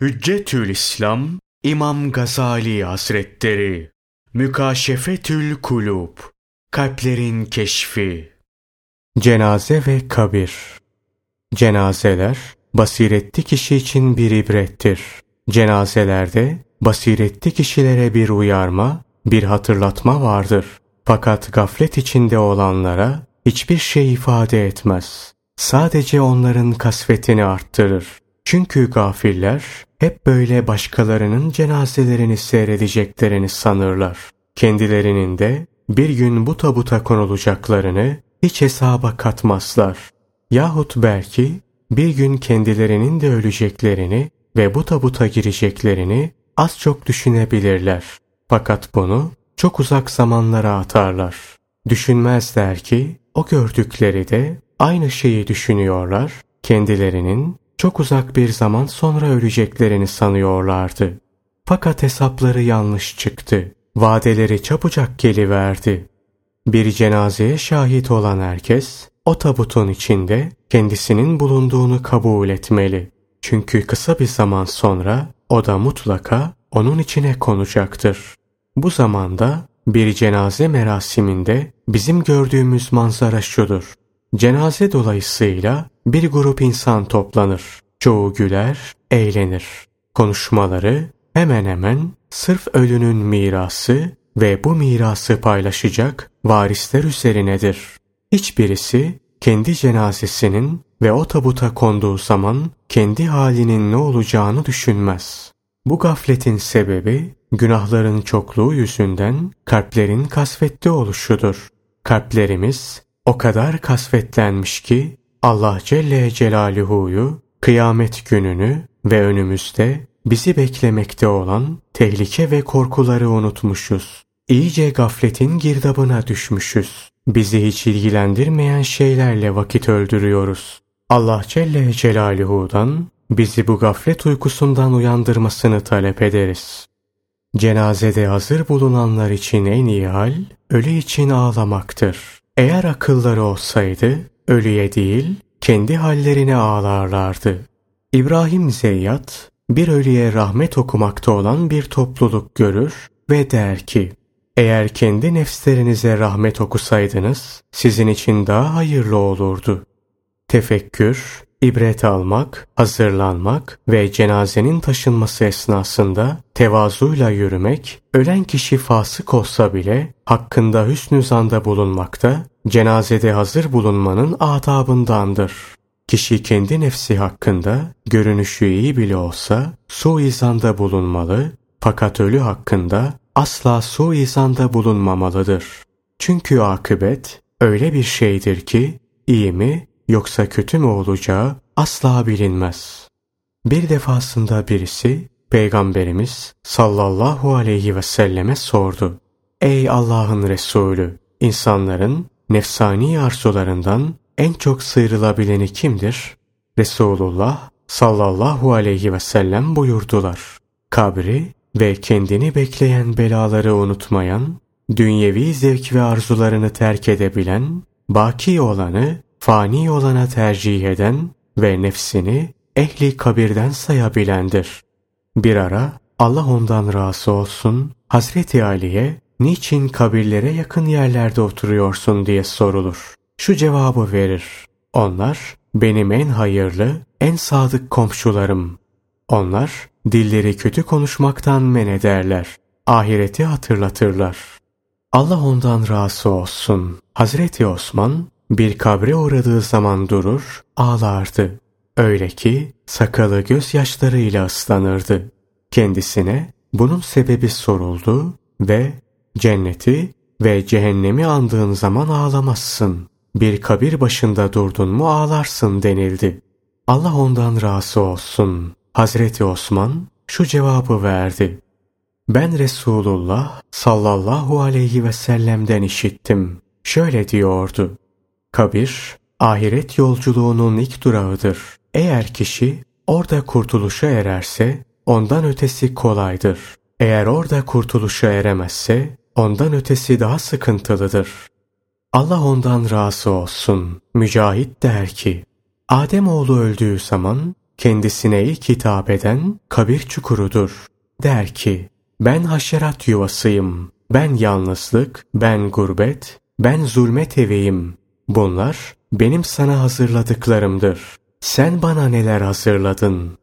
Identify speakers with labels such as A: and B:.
A: Hüccetül İslam İmam Gazali Hazretleri Mükaşefetül Kulub Kalplerin Keşfi Cenaze ve Kabir Cenazeler basiretli kişi için bir ibrettir. Cenazelerde basiretli kişilere bir uyarma, bir hatırlatma vardır. Fakat gaflet içinde olanlara hiçbir şey ifade etmez. Sadece onların kasvetini arttırır. Çünkü gafiller hep böyle başkalarının cenazelerini seyredeceklerini sanırlar. Kendilerinin de bir gün bu tabuta konulacaklarını hiç hesaba katmazlar. Yahut belki bir gün kendilerinin de öleceklerini ve bu tabuta gireceklerini az çok düşünebilirler. Fakat bunu çok uzak zamanlara atarlar. Düşünmezler ki o gördükleri de aynı şeyi düşünüyorlar, kendilerinin çok uzak bir zaman sonra öleceklerini sanıyorlardı. Fakat hesapları yanlış çıktı. Vadeleri çabucak geliverdi. Bir cenazeye şahit olan herkes o tabutun içinde kendisinin bulunduğunu kabul etmeli. Çünkü kısa bir zaman sonra o da mutlaka onun içine konacaktır. Bu zamanda bir cenaze merasiminde bizim gördüğümüz manzara şudur. Cenaze dolayısıyla bir grup insan toplanır. Çoğu güler, eğlenir. Konuşmaları hemen hemen sırf ölünün mirası ve bu mirası paylaşacak varisler üzerinedir. Hiçbirisi kendi cenazesinin ve o tabuta konduğu zaman kendi halinin ne olacağını düşünmez. Bu gafletin sebebi günahların çokluğu yüzünden kalplerin kasvetli oluşudur. Kalplerimiz o kadar kasvetlenmiş ki Allah Celle Celaluhu'yu kıyamet gününü ve önümüzde bizi beklemekte olan tehlike ve korkuları unutmuşuz. İyice gafletin girdabına düşmüşüz. Bizi hiç ilgilendirmeyen şeylerle vakit öldürüyoruz. Allah Celle Celaluhu'dan bizi bu gaflet uykusundan uyandırmasını talep ederiz. Cenazede hazır bulunanlar için en iyi hal, ölü için ağlamaktır. Eğer akılları olsaydı, ölüye değil, kendi hallerine ağlarlardı. İbrahim Zeyyat, bir ölüye rahmet okumakta olan bir topluluk görür ve der ki, eğer kendi nefslerinize rahmet okusaydınız, sizin için daha hayırlı olurdu. Tefekkür, ibret almak, hazırlanmak ve cenazenin taşınması esnasında tevazuyla yürümek, ölen kişi fasık olsa bile hakkında hüsnü zanda bulunmakta, cenazede hazır bulunmanın adabındandır. Kişi kendi nefsi hakkında görünüşü iyi bile olsa suizanda bulunmalı fakat ölü hakkında asla suizanda bulunmamalıdır. Çünkü akıbet öyle bir şeydir ki iyi mi yoksa kötü mü olacağı asla bilinmez. Bir defasında birisi Peygamberimiz sallallahu aleyhi ve selleme sordu. Ey Allah'ın Resulü! insanların nefsani arzularından en çok sıyrılabileni kimdir? Resulullah sallallahu aleyhi ve sellem buyurdular. Kabri ve kendini bekleyen belaları unutmayan, dünyevi zevk ve arzularını terk edebilen, baki olanı fani olana tercih eden ve nefsini ehli kabirden sayabilendir. Bir ara Allah ondan razı olsun Hazreti Ali'ye niçin kabirlere yakın yerlerde oturuyorsun diye sorulur. Şu cevabı verir. Onlar benim en hayırlı, en sadık komşularım. Onlar dilleri kötü konuşmaktan men ederler. Ahireti hatırlatırlar. Allah ondan razı olsun. Hazreti Osman bir kabre uğradığı zaman durur, ağlardı. Öyle ki sakalı gözyaşlarıyla ıslanırdı. Kendisine bunun sebebi soruldu ve cenneti ve cehennemi andığın zaman ağlamazsın. Bir kabir başında durdun mu ağlarsın denildi. Allah ondan razı olsun. Hazreti Osman şu cevabı verdi. Ben Resulullah sallallahu aleyhi ve sellem'den işittim. Şöyle diyordu. Kabir, ahiret yolculuğunun ilk durağıdır. Eğer kişi orada kurtuluşa ererse ondan ötesi kolaydır. Eğer orada kurtuluşa eremezse ondan ötesi daha sıkıntılıdır. Allah ondan razı olsun. Mücahit der ki, Adem oğlu öldüğü zaman kendisine ilk hitap eden kabir çukurudur. Der ki, ben haşerat yuvasıyım, ben yalnızlık, ben gurbet, ben zulmet eveyim. Bunlar benim sana hazırladıklarımdır. Sen bana neler hazırladın?